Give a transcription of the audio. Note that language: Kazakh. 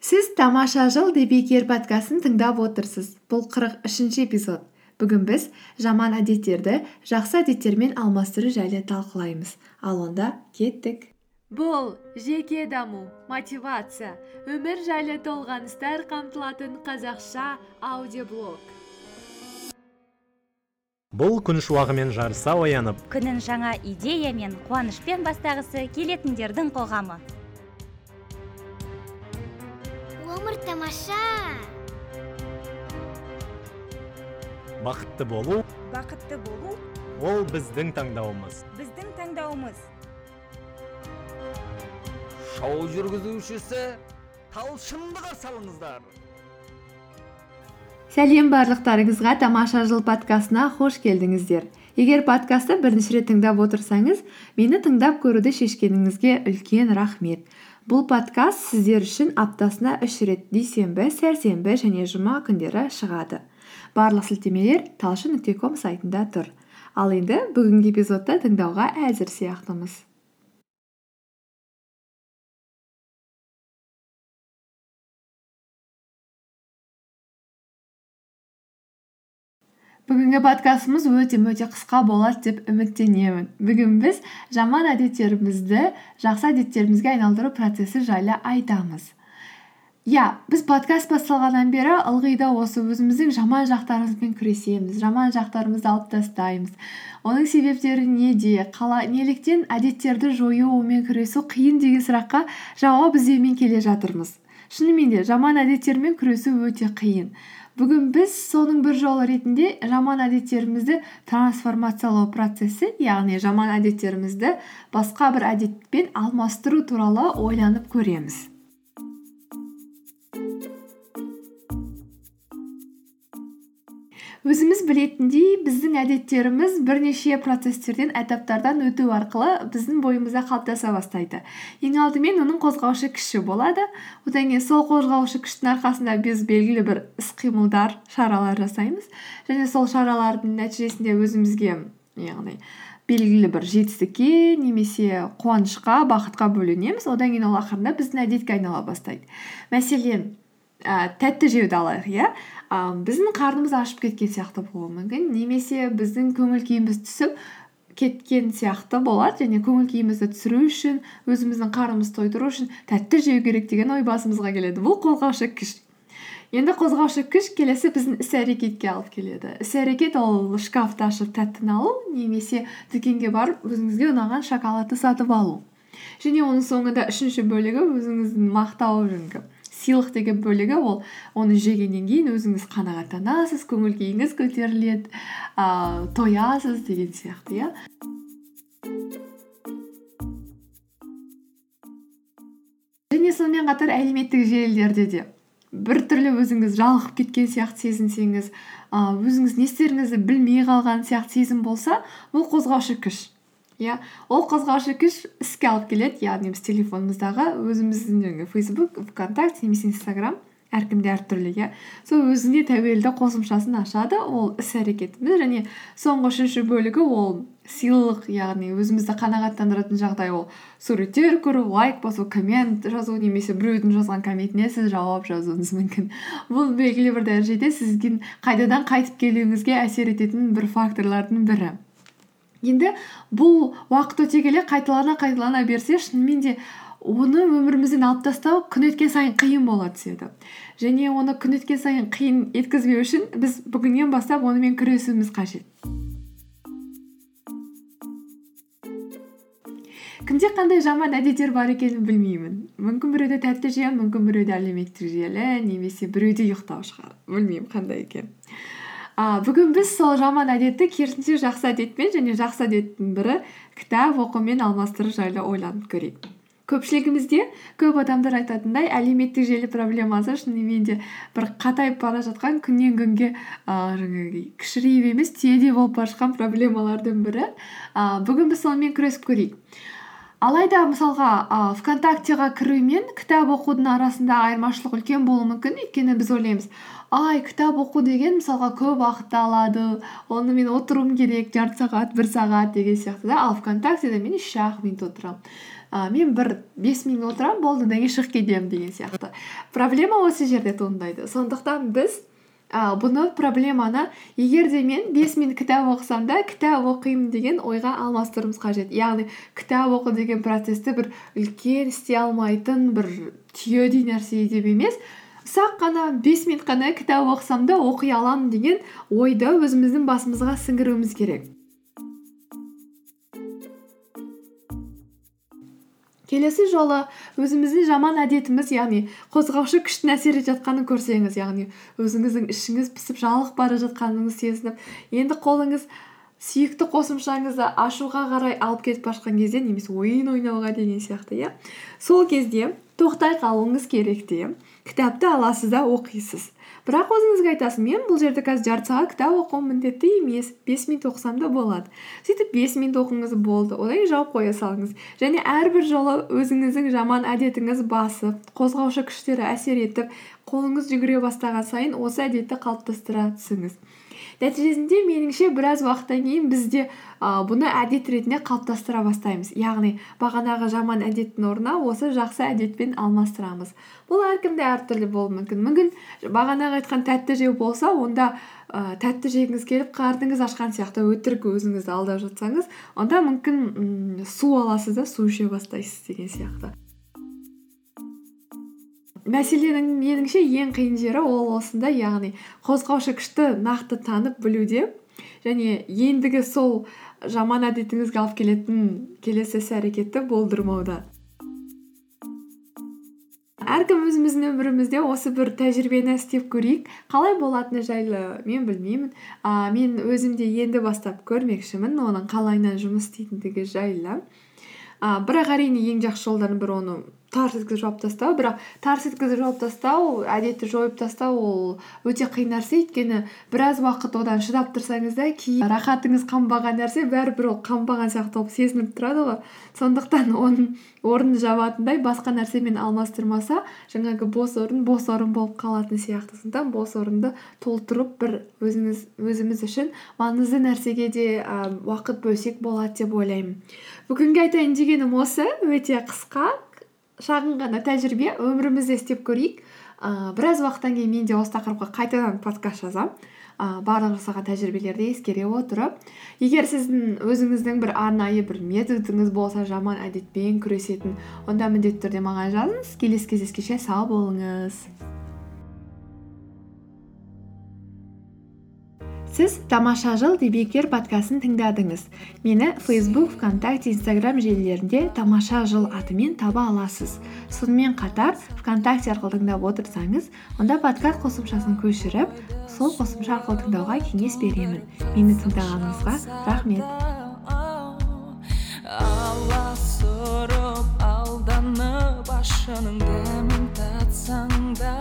сіз тамаша жыл дебекер подкастын тыңдап отырсыз. Бұл қырық үшінші эпизод. Бүгін біз жаман әдеттерді жақсы әдеттермен алмастыру жайлы талқылаймыз. Ал онда кеттік. Бұл жеке даму мотивация өмір жайлы толғаныстар қамтылатын қазақша аудиоблог. Бұл күн шуағымен жарыса оянып. Күнін жаңа идея мен қуанышпен бастағысы келетіндердің қоғамы. Өмір тамаша бақытты болу бақытты болу ол біздің таңдауымыз. біздің таңдауымыз. Шоу жүргізушісі талшынды қарсы алыңыздар. Сәлем барлықтарыңызға тамаша жыл подкастына қош келдіңіздер. Егер подкастты бірінші рет тыңдап отырсаңыз мені тыңдап көруді шешкеніңізге үлкен рахмет. Бұл подкаст сіздер үшін аптасына үш рет дүйсенбі сәрсенбі және жұма күндері шығады. Барлық сілтемелер талшын нүкте сайтында тұр. Ал енді бүгінгі эпизодты тыңдауға әзір сияқтымыз. Бүгінгі подкастымыз өте мөте қысқа болады деп үміттенемін. Бүгін біз жаман әдеттерімізді жақсы әдеттерімізге айналдыру процесі жайлы айтамыз. Иә біз подкаст басталғаннан бері ылғи да осы өзіміздің жаман жақтарымызбен күресеміз жаман жақтарымызды алып тастаймыз. Оның себептері неде? Қала, неліктен әдеттерді жою онымен күресу қиын деген сұраққа жауап іздеумен келе жатырмыз. Шынымен де жаман әдеттермен күресу өте қиын. Бүгін біз соның бір жолы ретінде жаман әдеттерімізді трансформациялау процесі яғни жаман әдеттерімізді басқа бір әдетпен алмастыру туралы ойланып көреміз. Өзіміз білетіндей біздің әдеттеріміз бірнеше процесстерден этаптардан өту арқылы біздің бойымызда қалыптаса бастайды. Ең алдымен оның қозғаушы күші болады. Одан кейін сол қозғаушы күштің арқасында біз белгілі бір іс қимылдар шаралар жасаймыз. Және сол шаралардың нәтижесінде өзімізге яғни белгілі бір жетістікке немесе қуанышқа бақытқа бөленеміз. Одан кейін ол ақырында біздің әдетке айнала бастайды. Мәселен ііі тәтті жеуді алайық иә? Ыыы біздің қарнымыз ашып кеткен сияқты болуы мүмкін. Немесе біздің көңіл күйіміз түсіп кеткен сияқты болады. Және көңіл күйімізді түсіру үшін өзіміздің қарнымызды тойдыру үшін тәтті жеу керек деген ой басымызға келеді. Бұл қозғаушы күш. Енді қозғаушы күш келесі біздің іс әрекетке алып келеді. Іс әрекет ол шкафты ашып тәттіні алу немесе дүкенге барып өзіңізге ұнаған шоколадты сатып алу. Және оның соңында үшінші бөлігі өзіңіздің мақтау жаңағы сыйлық деген бөлігі ол оны жегеннен кейін өзіңіз қанағаттанасыз көңіл күйіңіз көтеріледі ыыы тоясыз деген сияқты иә. Және сонымен қатар әлеуметтік желілерде де біртүрлі өзіңіз жалығып кеткен сияқты сезінсеңіз ыыы өзіңіз не істеріңізді білмей қалған сияқты сезім болса бұл қозғаушы күш. Иә ол қозғаушы күш іске алып келеді яғни біз телефонымыздағы өзіміздің жаңағы фейсбук вконтакте немесе инстаграм әркімде әртүрлі иә. Сол өзіне тәуелді қосымшасын ашады ол іс әрекетіміз және соңғы үшінші бөлігі ол сыйлық яғни өзімізді қанағаттандыратын жағдай ол суреттер көру лайк басу коммент жазу немесе біреудің жазған комментіне сіз жауап жазуыңыз мүмкін. Бұл белгілі бір дәрежеде сіздің қайтадан қайтып келуіңізге әсер ететін бір факторлардың бірі. Енді бұл уақыт өте келе қайталана қайталана берсе шынымен де оны өмірімізден алып тастау күн өткен сайын қиын бола түседі. Және оны күн өткен сайын қиын еткізбеу үшін біз бүгіннен бастап онымен күресуіміз қажет. Кімде қандай жаман әдеттер бар екенін білмеймін. Мүмкін біреуде тәтті жеу мүмкін біреуде әлеуметтік желі немесе біреуде ұйықтау шығар. Білмеймін қандай екен. А бүгін біз сол жаман әдетті керісінше жақсы әдетпен және жақсы әдеттің бірі кітап оқумен алмастыру жайлы ойланып көрейік. Көпшілігімізде көп адамдар айтатындай әлеуметтік желі проблемасы шынымен де бір қатайып бара жатқан күннен күнге ыыы жаңағы кішірейіп емес түйедей болып бара жатқан проблемалардың бірі. Ыыы бүгін біз сонымен күресіп көрейік. Алайда мысалға ыыы вконтактеға кіру мен кітап оқудың арасында айырмашылық үлкен болуы мүмкін өйткені біз ойлаймыз ай кітап оқу деген мысалға көп уақытты алады оны мен отыруым керек жарты сағат бір сағат деген сияқты да. Ал вконтактеде мен үш ақ минут отырамын. Ә, мен бір бес минут отырамын болды одан кейін шығып кетемін деген сияқты. Проблема осы жерде туындайды. Сондықтан біз ә, бұны проблеманы егер де мен бес минут кітап оқысам да кітап оқимын деген ойға алмастыруымыз қажет. Яғни кітап оқу деген процессті бір үлкен істей алмайтын бір түйедей нәрсе деп емес ұсақ қана бес минут қана кітап оқысам да оқи аламын деген ойды өзіміздің басымызға сіңіруіміз керек. Келесі жолы өзіміздің жаман әдетіміз яғни қозғаушы күштің әсер етіп жатқанын көрсеңіз яғни өзіңіздің ішіңіз пісіп жалығып бара жатқаныңызды сезініп енді қолыңыз сүйікті қосымшаңызды ашуға қарай алып кетіп бара жатқан кезде немесе ойын ойнауға деген сияқты иә? Сол кезде тоқтай қалуыңыз керек те. Кітапты аласыз да оқисыз. Бірақ өзіңізге айтасыз мен бұл жерде қазір жарты сағат кітап оқуым міндетті емес бес минут оқысам да болады. Сөйтіп бес минут оқыңыз болды одан кейін жауып қоя салыңыз. Және әрбір жолы өзіңіздің жаман әдетіңіз басып қозғаушы күштері әсер етіп қолыңыз жүгіре бастаған сайын осы әдетті қалыптастыра түсіңіз. Нәтижесінде меніңше біраз уақыттан кейін бізде ә, бұны әдет ретінде қалыптастыра бастаймыз. Яғни бағанағы жаман әдеттің орнына осы жақсы әдетпен алмастырамыз. Бұл әркімде әртүрлі болуы мүмкін. Мүмкін бағанағы айтқан тәтті жеу болса онда ә, тәтті жегіңіз келіп қарныңыз ашқан сияқты өтірік өзіңізді алдап жатсаңыз онда мүмкін м су аласыз да су іше бастайсыз деген сияқты. Мәселенің меніңше ең қиын жері ол осында яғни қозғаушы күшті нақты танып білуде. Және ендігі сол жаман әдетіңізге алып келетін келесі іс әрекетті болдырмауда. Әркім өзіміздің өмірімізде осы бір тәжірибені істеп көрейік. Қалай болатыны жайлы мен білмеймін. А, мен өзім де енді бастап көрмекшімін оның қалайынан жұмыс істейтіндігі жайлы. А, бірақ әрине ең жақсы жолдардың бірі оны тарс еткізіп жауып тастау. Бірақ тарс еткізіп жауып тастау әдетті жойып тастау ол өте қиын нәрсе. Өйткені біраз уақыт одан шыдап тұрсаңыз да кейін рахатыңыз қанбаған нәрсе бәрібір ол қанбаған сияқты болып сезініп тұрады ғой. Сондықтан оның орнын жабатындай басқа нәрсемен алмастырмаса жаңағы бос орын бос орын болып қалатын сияқты. Сондықтан бос орынды толтырып бір өзіңіз өзіміз үшін маңызды нәрсеге де ә, уақыт бөлсек болады деп ойлаймын. Бүгінгі айтайын дегенім осы. Өте қысқа. Шағын ғана тәжірибе өмірімізде істеп көрейік. Ыыы біраз уақыттан кейін мен де осы тақырыпқа қайтадан подкаст жазамын ыыы барлық жасаған тәжірибелерді ескере отырып. Егер сіздің өзіңіздің бір арнайы бір методыңыз болса жаман әдетпен күресетін онда міндетті түрде маған жазыңыз. Келесі кездескенше сау болыңыз. Сіз тамаша жыл дебекер подкастын тыңдадыңыз. Мені фейсбук вконтакте инстаграм желілерінде тамаша жыл атымен таба аласыз. Сонымен қатар вконтакте арқылы тыңдап отырсаңыз онда подкаст қосымшасын көшіріп сол қосымша арқылы тыңдауға кеңес беремін. Мені тыңдағаныңызға рахмет. Аласұрып алданып ащының дәмін татсаң да